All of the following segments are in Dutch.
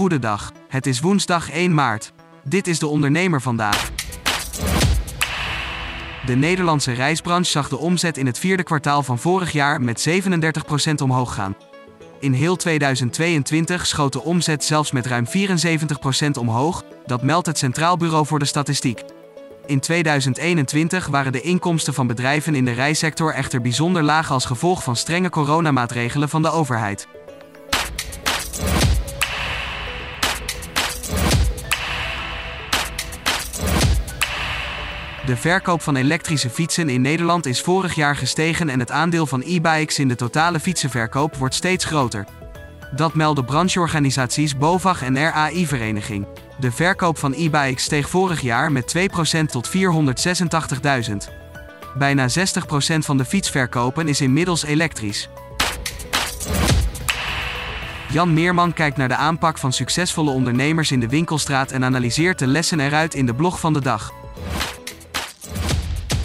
Goedendag. Het is woensdag 1 maart. Dit is de ondernemer vandaag. De Nederlandse reisbranche zag de omzet in het vierde kwartaal van vorig jaar met 37% omhoog gaan. In heel 2022 schoot de omzet zelfs met ruim 74% omhoog, dat meldt het Centraal Bureau voor de Statistiek. In 2021 waren de inkomsten van bedrijven in de reissector echter bijzonder laag als gevolg van strenge coronamaatregelen van de overheid. De verkoop van elektrische fietsen in Nederland is vorig jaar gestegen en het aandeel van e-bikes in de totale fietsenverkoop wordt steeds groter. Dat melden brancheorganisaties BOVAG en RAI-vereniging. De verkoop van e-bikes steeg vorig jaar met 2% tot 486.000. Bijna 60% van de fietsverkopen is inmiddels elektrisch. Jan Meerman kijkt naar de aanpak van succesvolle ondernemers in de winkelstraat en analyseert de lessen eruit in de blog van de dag.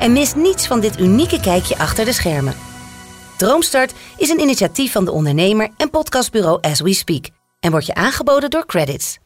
en mis niets van dit unieke kijkje achter de schermen. Droomstart is een initiatief van de ondernemer en podcastbureau As We Speak en wordt je aangeboden door Credits.